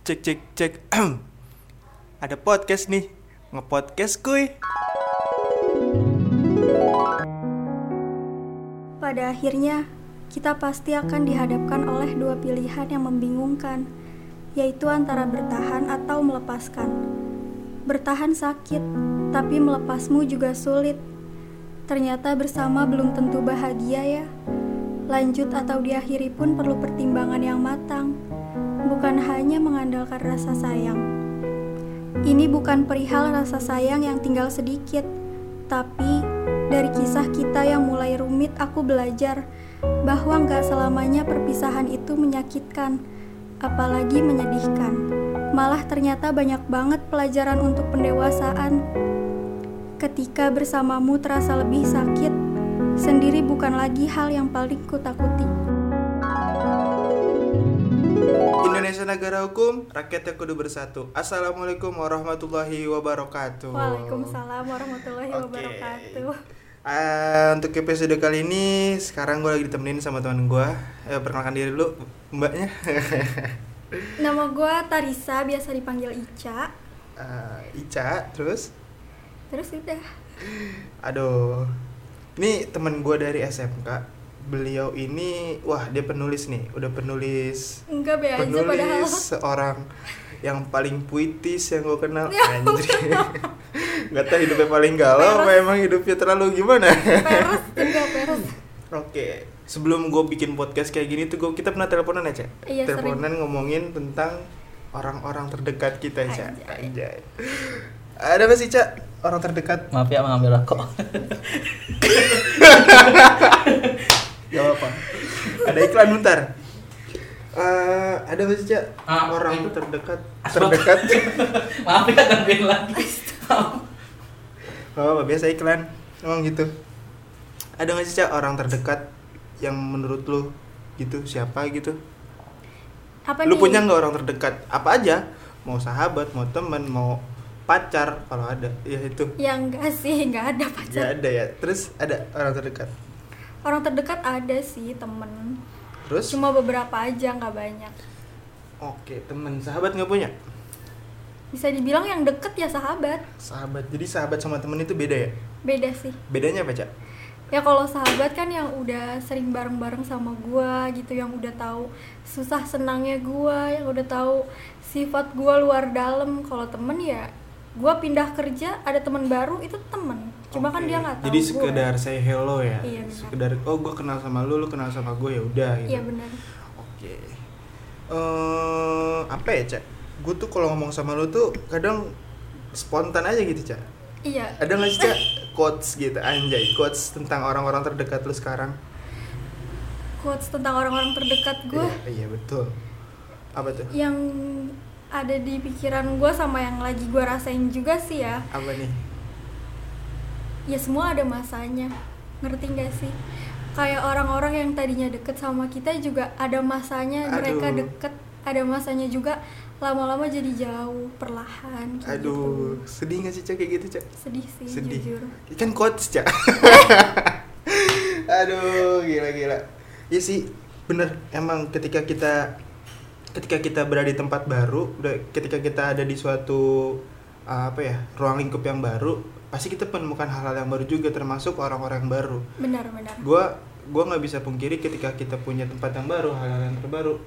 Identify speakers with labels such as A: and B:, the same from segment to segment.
A: Cek cek cek. Ada podcast nih. Ngepodcast kuy.
B: Pada akhirnya, kita pasti akan dihadapkan oleh dua pilihan yang membingungkan, yaitu antara bertahan atau melepaskan. Bertahan sakit, tapi melepasmu juga sulit. Ternyata bersama belum tentu bahagia ya. Lanjut atau diakhiri pun perlu pertimbangan yang matang, bukan hanya mengandalkan rasa sayang. Ini bukan perihal rasa sayang yang tinggal sedikit, tapi dari kisah kita yang mulai rumit aku belajar bahwa nggak selamanya perpisahan itu menyakitkan, apalagi menyedihkan. Malah ternyata banyak banget pelajaran untuk pendewasaan. Ketika bersamamu terasa lebih sakit, sendiri bukan lagi hal yang paling kutakuti.
A: Indonesia negara hukum, rakyatnya kudu bersatu. Assalamualaikum warahmatullahi wabarakatuh.
B: Waalaikumsalam warahmatullahi
A: Oke.
B: wabarakatuh.
A: Ah, untuk episode kali ini sekarang gue lagi ditemenin sama teman gue. Eh, perkenalkan diri dulu, mbaknya.
B: Nama gue Tarisa, biasa dipanggil Ica.
A: Ah, Ica, terus,
B: Terus udah.
A: aduh, ini teman gue dari SMK. Beliau ini, wah dia penulis nih, udah penulis
B: Enggak be aja padahal.
A: penulis seorang yang paling puitis yang gue kenal.
B: Ya
A: anjir nggak tahu hidupnya paling galau apa emang hidupnya terlalu gimana?
B: Peres,
A: oke sebelum gue bikin podcast kayak gini tuh gue kita pernah teleponan ya cak?
B: Iya,
A: teleponan ngomongin tentang orang-orang terdekat kita cak.
B: Anjay.
A: anjay. Ada apa sih cak? Orang terdekat?
C: Maaf ya mengambil rokok.
A: Gak apa ada iklan bentar Eh, ada apa sih cak
C: Ah,
A: orang
C: ini.
A: tuh terdekat terdekat
C: Maaf ya ngambil lagi.
A: Oh, biasa iklan. Emang gitu. Ada nggak sih Cak orang terdekat yang menurut lu gitu siapa gitu?
B: Apa
A: lu
B: nih?
A: punya nggak orang terdekat? Apa aja? Mau sahabat, mau teman, mau pacar kalau ada. Ya itu.
B: Ya enggak sih, enggak ada
A: Ya
B: pacar.
A: ada ya. Terus ada orang terdekat.
B: Orang terdekat ada sih temen.
A: Terus
B: Cuma beberapa aja, nggak banyak.
A: oke, teman, sahabat nggak punya?
B: Bisa dibilang yang deket ya sahabat.
A: Sahabat. Jadi sahabat sama temen itu beda ya?
B: Beda sih.
A: Bedanya apa, Cak?
B: Ya kalau sahabat kan yang udah sering bareng-bareng sama gua gitu, yang udah tahu susah senangnya gua, yang udah tahu sifat gua luar dalam. Kalau temen ya gua pindah kerja ada teman baru itu temen. Cuma kan
A: Oke.
B: dia nggak tahu.
A: Jadi sekedar say hello ya.
B: Iya, benar.
A: sekedar oh gue kenal sama lu, lu kenal sama gue ya udah gitu.
B: Iya benar.
A: Oke. Eh apa ya, Cak? Gue tuh kalau ngomong sama lu tuh kadang spontan aja gitu, Cak.
B: Iya.
A: Ada nggak sih, Cak, quotes gitu, anjay, quotes tentang orang-orang terdekat lu sekarang?
B: Quotes tentang orang-orang terdekat gua
A: Iya, iya, betul. Apa tuh?
B: yang ada di pikiran gua sama yang lagi gua rasain juga sih ya.
A: Apa nih?
B: Ya semua ada masanya ngerti gak sih kayak orang-orang yang tadinya deket sama kita juga ada masanya mereka
A: Aduh.
B: deket ada masanya juga lama-lama jadi jauh perlahan kayak
A: Aduh,
B: gitu.
A: sedih nggak sih, Cak, kayak gitu, Cak?
B: sedih sih
A: Sedih.
B: jujur
A: Kan quotes, Cak. Aduh, gila-gila. Iya sih, bener. Emang ketika kita ketika kita berada di tempat baru, ketika kita ada di suatu apa ya ruang lingkup yang baru, pasti kita menemukan hal-hal yang baru juga, termasuk orang-orang yang baru.
B: benar-benar
A: Gua gua nggak bisa pungkiri ketika kita punya tempat yang baru, hal-hal yang terbaru,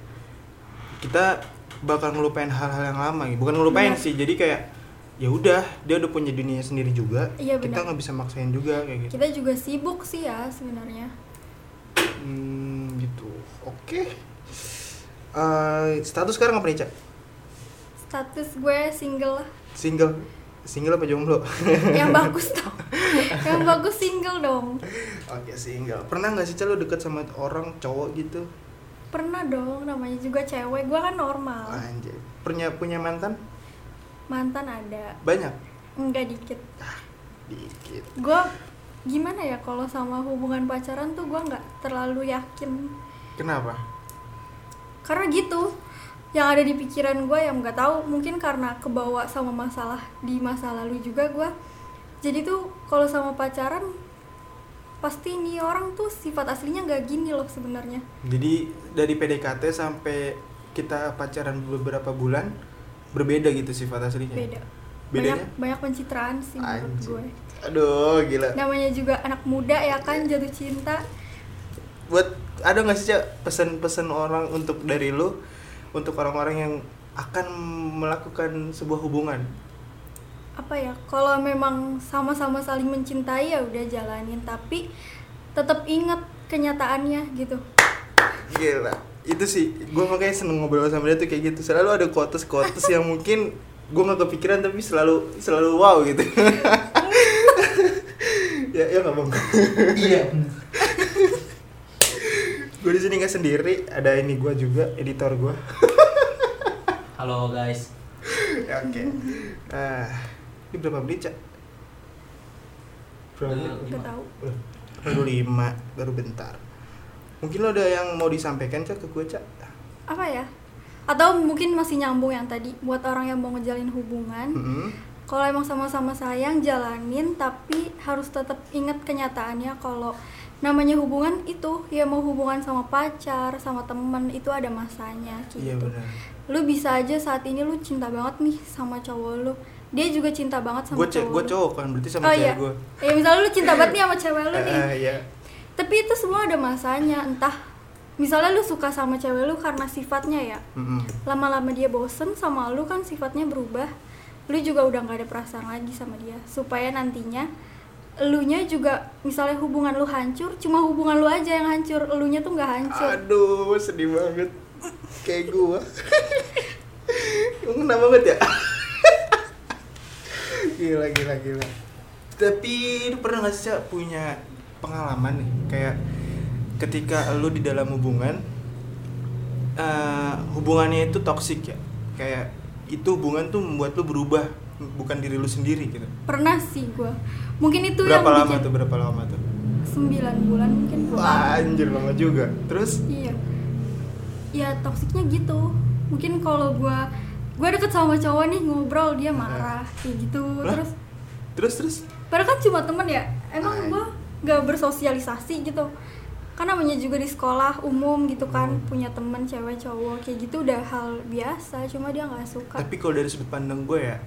A: kita bakal ngelupain hal-hal yang lama. gitu. Bukan ngelupain
B: Benar.
A: sih, jadi kayak ya udah dia udah punya dunia sendiri juga.
B: Iya,
A: kita
B: benar.
A: nggak bisa maksain juga kayak gitu.
B: kita juga sibuk sih ya sebenarnya
A: Hmm, gitu. Oke. Eh, status sekarang apa nih, Cak?
B: Status gue single lah
A: Single. Single apa jomblo?
B: yang bagus dong yang bagus single dong
A: Oke, single. Pernah nggak sih, lu deket sama orang cowok gitu?
B: pernah dong namanya juga cewek gue kan normal
A: Anjay. Punya punya mantan?
B: mantan ada
A: Banyak.
B: enggak dikit
A: Dikit.
B: gue gimana ya kalau sama hubungan pacaran tuh gue nggak terlalu yakin
A: Kenapa?
B: karena gitu yang ada di pikiran gue yang nggak tahu mungkin karena kebawa sama masalah di masa lalu juga gue jadi tuh kalau sama pacaran pasti nih orang tuh sifat aslinya nggak gini loh sebenarnya.
A: Jadi dari PDKT sampai kita pacaran beberapa bulan berbeda gitu sifat aslinya?
B: Beda.
A: Bedanya?
B: Banyak banyak pencitraan sih menurut
A: Anjing.
B: gue
A: aduh gila.
B: Namanya juga anak muda ya kan jatuh cinta.
A: Buat ada nggak sih pesan-pesan orang untuk dari lu untuk orang-orang yang akan melakukan sebuah hubungan.
B: Apa ya kalau memang sama-sama saling mencintai ya udah jalanin. Tapi tetap ingat kenyataannya gitu.
A: Gila itu sih. Gue makanya seneng ngobrol sama dia tuh kayak gitu. Selalu ada quotes quotes yang mungkin gue nggak kepikiran tapi selalu selalu wow gitu. Ya ya nggak bang
C: Iya.
A: Gue di sini nggak sendiri ada ini gue juga editor gue
C: Halo guys.
A: ya, oke. Ah ini berapa menit cak? Berapa menit?
B: tahu.
A: Baru lima baru bentar. Mungkin lo ada yang mau disampaikan cak ke gue cak?
B: Apa ya? Atau mungkin masih nyambung yang tadi buat orang yang mau ngejalin hubungan
A: Mm-mm.
B: kalau emang sama-sama sayang jalanin tapi harus tetap ingat kenyataannya kalau namanya hubungan itu ya mau hubungan sama pacar sama temen itu ada masanya
A: iya
B: gitu.
A: benar.
B: Lu bisa aja saat ini lu cinta banget nih sama cowok lu. Dia juga cinta banget sama
A: cewek
B: cowok
A: gue cowok kan berarti sama
B: oh
A: cewek
B: iya.
A: gue
B: ya misalnya lu cinta banget nih sama cewek lu nih.
A: Ah, iya.
B: Tapi itu semua ada masanya entah misalnya lu suka sama cewek lu karena sifatnya ya.
A: Mm-mm.
B: lama-lama dia bosen sama lu kan sifatnya berubah lu juga udah nggak ada perasaan lagi sama dia. Supaya nantinya elunya juga misalnya hubungan lu hancur cuma hubungan lu aja yang hancur elunya tuh nggak hancur
A: Aduh, sedih banget. Kayak gua. Ngena banget ya? gila, gila, gila. Tapi lu pernah gak sih punya pengalaman nih kayak ketika lu di dalam hubungan eh, hubungannya itu toksik ya kayak itu hubungan tuh membuat lu berubah bukan diri lu sendiri gitu
B: pernah sih gua mungkin itu
A: berapa
B: yang
A: lama
B: bikin
A: tuh berapa lama tuh?
B: 9 bulan mungkin.
A: Wah, anjir lama juga. Terus?
B: Iya. Ya toksiknya gitu. Mungkin kalau gua gua deket sama cowok nih ngobrol dia marah kayak gitu.
A: Lah?
B: terus
A: terus terus?
B: Padahal kan cuma temen ya. Emang
A: Ay.
B: gua nggak bersosialisasi gitu. Kan namanya juga di sekolah umum gitu kan
A: Hmm.
B: punya temen cewek cowok kayak gitu udah hal biasa cuma dia nggak suka.
A: Tapi kalau dari sudut pandang gue ya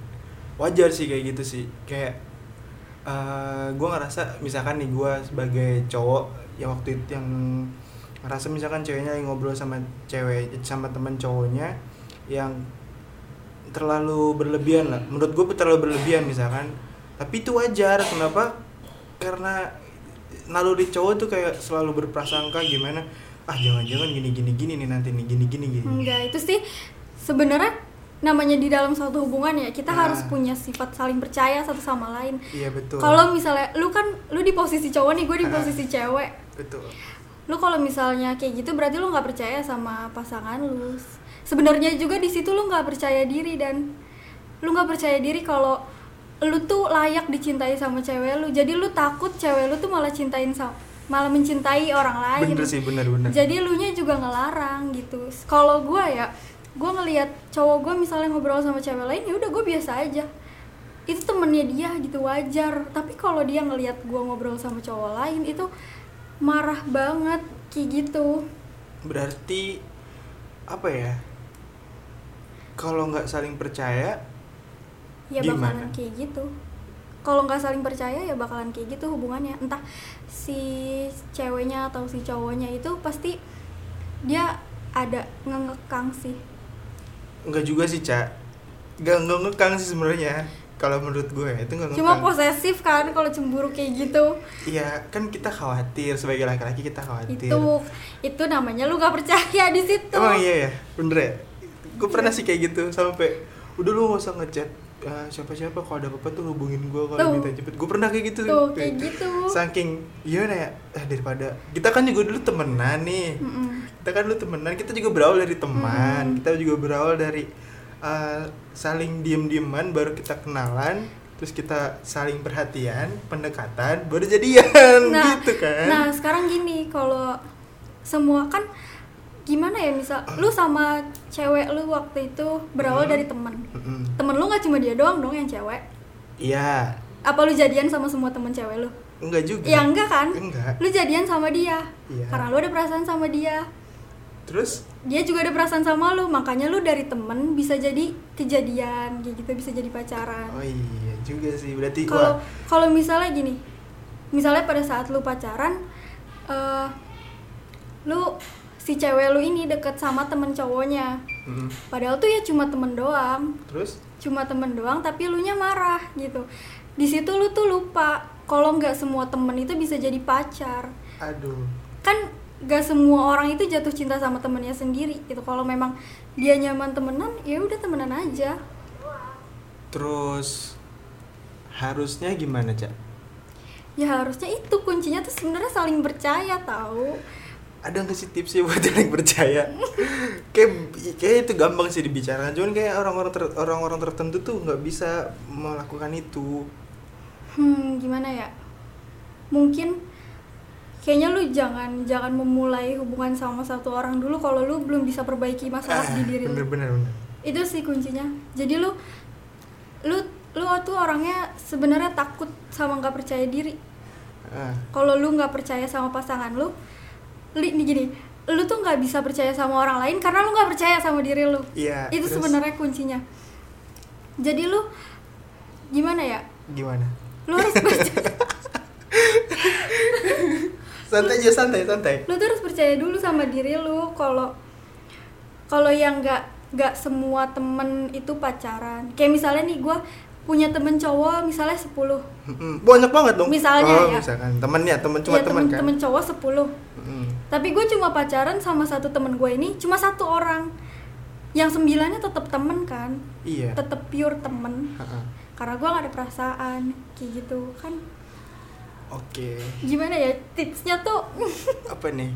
A: wajar sih kayak gitu sih. Kayak eh gue ngerasa misalkan nih gue sebagai cowok yang waktu itu yang ngerasa misalkan ceweknya yang ngobrol sama cewek sama teman cowoknya yang terlalu berlebihan lah. Menurut gue terlalu berlebihan misalkan. Tapi itu wajar. Kenapa? Karena naluri cowok tuh kayak selalu berprasangka gimana ah jangan-jangan gini gini gini nih nanti nih gini gini gini.
B: Enggak itu sih sebenarnya namanya di dalam suatu hubungan ya kita
A: Nah.
B: harus punya sifat saling percaya satu sama lain.
A: Iya betul.
B: Kalau misalnya lu kan lu di posisi cowok nih gue di posisi cewek.
A: Betul.
B: Lu kalau misalnya kayak gitu berarti lu nggak percaya sama pasangan lu. Sebenarnya juga di situ lu nggak percaya diri dan lu nggak percaya diri kalau lu tuh layak dicintai sama cewek lu. Jadi lu takut cewek lu tuh malah cintain sa- malah mencintai orang lain.
A: Bener sih bener bener.
B: Jadi lu nya juga ngelarang gitu. Kalau gue ya gue ngelihat cowok gue misalnya ngobrol sama cewek lain ya udah gue biasa aja. Itu temennya dia gitu wajar. Tapi kalau dia ngelihat gue ngobrol sama cowok lain itu marah banget kayak gitu.
A: Berarti apa ya kalau nggak saling percaya
B: ya
A: Gimana?
B: bakalan kayak gitu. Kalau nggak saling percaya ya bakalan kayak gitu hubungannya. Entah si ceweknya atau si cowoknya itu pasti dia ada ngekang sih
A: nggak juga sih cak nggak nggak ngekang sih sebenarnya kalau menurut gue. Itu nggak ngekang.
B: cuma posesif kan kalau cemburu kayak gitu.
A: Iya kan kita khawatir sebagai laki-laki kita khawatir.
B: Itu itu namanya lu gak percaya di situ.
A: Emang iya ya? Bener ya? Gue pernah sih kayak gitu sampai udah lu gak usah ngechat "Ah, siapa-siapa kalau ada apa-apa tuh hubungin gue kalau minta jemput gue pernah kayak gitu
B: Tuh, kayak gitu.
A: saking gimana ya? Eh, daripada kita kan juga dulu temenan nih.
B: Mm-mm.
A: Kita kan dulu temenan kita juga berawal dari teman
B: Hmm.
A: kita juga berawal dari uh, saling diem-dieman baru kita kenalan terus kita saling perhatian pendekatan baru jadian
B: nah
A: gitu kan.
B: nah sekarang gini kalau semua kan gimana ya misal lu sama cewek lu waktu itu berawal
A: Hmm.
B: dari temen
A: Mm-mm.
B: temen lu nggak cuma dia doang dong yang cewek?
A: Iya.
B: Apa lu jadian sama semua temen cewek lu?
A: Enggak juga.
B: Ya enggak kan?
A: Enggak.
B: Lu jadian sama dia.
A: Iya.
B: karena lu ada perasaan sama dia
A: terus?
B: Dia juga ada perasaan sama lu makanya lu dari temen bisa jadi kejadian kayak gitu bisa jadi pacaran.
A: Oh iya juga sih berarti
B: kalau kalau misalnya gini misalnya pada saat lu pacaran eh lu si cewek lu ini deket sama temen cowoknya.
A: Mm,
B: padahal tuh ya cuma temen doang.
A: Terus?
B: Cuma temen doang tapi lu nya marah gitu. Di situ lu tuh lupa kalau nggak semua temen itu bisa jadi pacar.
A: Aduh.
B: Kan gak semua orang itu jatuh cinta sama temennya sendiri gitu. Kalau memang dia nyaman temenan ya udah temenan aja.
A: Terus harusnya gimana cak?
B: Ya harusnya itu kuncinya tuh sebenarnya saling percaya tahu.
A: Ada nggak sih tipsnya buat yang percaya? Kayak kayak itu gampang sih dibicarakan. Cuman kayak orang-orang ter- orang-orang tertentu tuh nggak bisa melakukan itu.
B: Hmm gimana ya? Mungkin kayaknya lu jangan jangan memulai hubungan sama satu orang dulu kalau lu belum bisa perbaiki masalah
A: Ah,
B: di diri lu.
A: Bener bener bener.
B: Itu sih kuncinya. Jadi lu lu lu tuh orangnya sebenarnya takut sama nggak percaya diri.
A: Ah,
B: kalau lu nggak percaya sama pasangan lu li nih gini lu tuh nggak bisa percaya sama orang lain karena lu nggak percaya sama diri lu.
A: Iya
B: itu sebenarnya kuncinya. Jadi lu gimana ya?
A: Gimana?
B: Lu harus percaya
A: santai aja santai santai.
B: Lu tuh harus percaya dulu sama diri lu kalau kalau yang nggak nggak semua temen itu pacaran. Kayak misalnya nih gue punya temen cowok misalnya 10
A: Mm-mm. banyak banget dong.
B: Misalnya
A: oh,
B: ya.
A: misalkan. Temennya temen cuma
B: Iya,
A: temen kan?
B: temen cowok 10
A: Mm.
B: tapi gue cuma pacaran sama satu temen gue ini cuma satu orang. Yang sembilannya tetap temen kan?
A: Iya.
B: Tetap pure temen.
A: Ha-ha.
B: karena gue gak ada perasaan kayak gitu. Kan
A: oke.
B: Gimana ya tipsnya tuh?
A: Apa nih?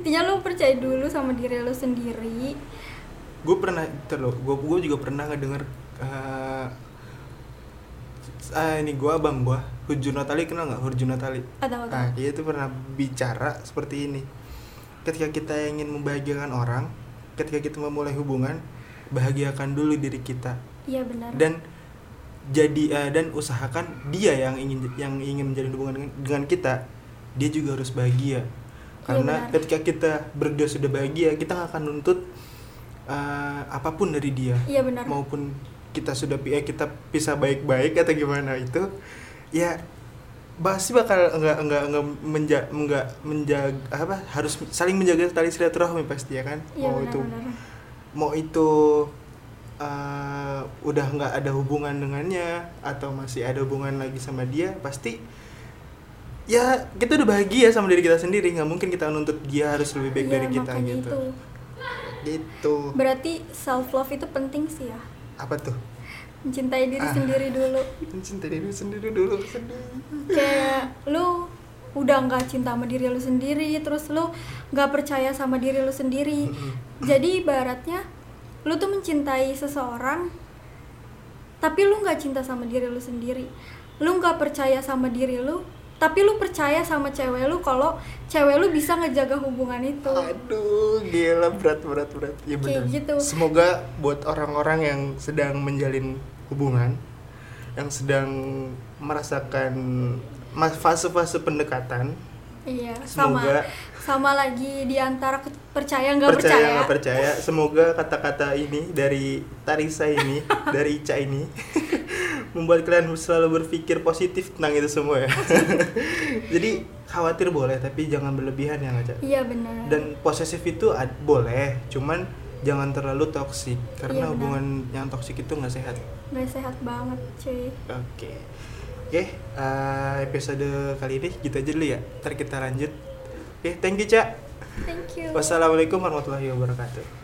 B: Intinya lu percaya dulu sama diri lu sendiri.
A: Gue pernah terus gue gue juga pernah ngedenger eh ah, ini gue abang gue Hurjun Natali kenal nggak Hurjun Natali
B: atau
A: nah dia tuh pernah bicara seperti ini. Ketika kita ingin membahagiakan orang ketika kita memulai hubungan bahagiakan dulu diri kita.
B: Iya benar.
A: Dan jadi eh, dan usahakan dia yang ingin yang ingin menjalin hubungan dengan, dengan kita dia juga harus bahagia. Karena
B: benar.
A: ketika kita berdua sudah bahagia kita akan nuntut eh, apa pun dari dia.
B: Iya benar.
A: Maupun kita sudah eh, kita pisah baik-baik atau gimana itu ya pasti bakal enggak enggak enggak menja, enggak menjaga apa harus saling menjaga tali silaturahmi pasti ya kan?
B: Iya
A: mau
B: benar
A: itu
B: benar
A: mau itu eh, udah nggak ada hubungan dengannya atau masih ada hubungan lagi sama dia pasti ya kita udah bahagia sama diri kita sendiri. Nggak mungkin kita nuntut dia harus lebih baik
B: Iya,
A: dari kita gitu.
B: itu.
A: gitu.
B: Berarti self love itu penting sih ya.
A: Apa tuh?
B: Mencintai diri
A: Ah.
B: sendiri dulu.
A: Mencintai diri sendiri dulu sedih.
B: Kayak lu udah nggak cinta sama diri lu sendiri terus lu nggak percaya sama diri lu sendiri. Jadi ibaratnya lu tuh mencintai seseorang tapi lu nggak cinta sama diri lu sendiri lu nggak percaya sama diri lu tapi lu percaya sama cewek lu kalau cewek lu bisa ngejaga hubungan itu
A: Aduh, gila berat berat berat. Ya benar.
B: gitu.
A: Semoga buat orang-orang yang sedang menjalin hubungan, yang sedang merasakan fase-fase pendekatan,
B: iya
A: Semoga-
B: sama lagi di antara percaya nggak
A: percaya
B: percaya,
A: nggak percaya, semoga kata-kata ini dari Tarisa ini, dari Ica ini membuat kalian selalu berpikir positif tentang itu semua ya. Jadi khawatir boleh, tapi jangan berlebihan ya nggak Ca?
B: iya benar.
A: Dan posesif itu boleh cuman jangan terlalu toksik karena
B: Iya,
A: hubungan yang toksik itu nggak sehat.
B: Nggak sehat banget cuy.
A: Oke. Oke eh, episode kali ini gitu aja dulu ya. Ntar kita lanjut oke thank you cak.
B: Thank you.
A: Wassalamualaikum warahmatullahi wabarakatuh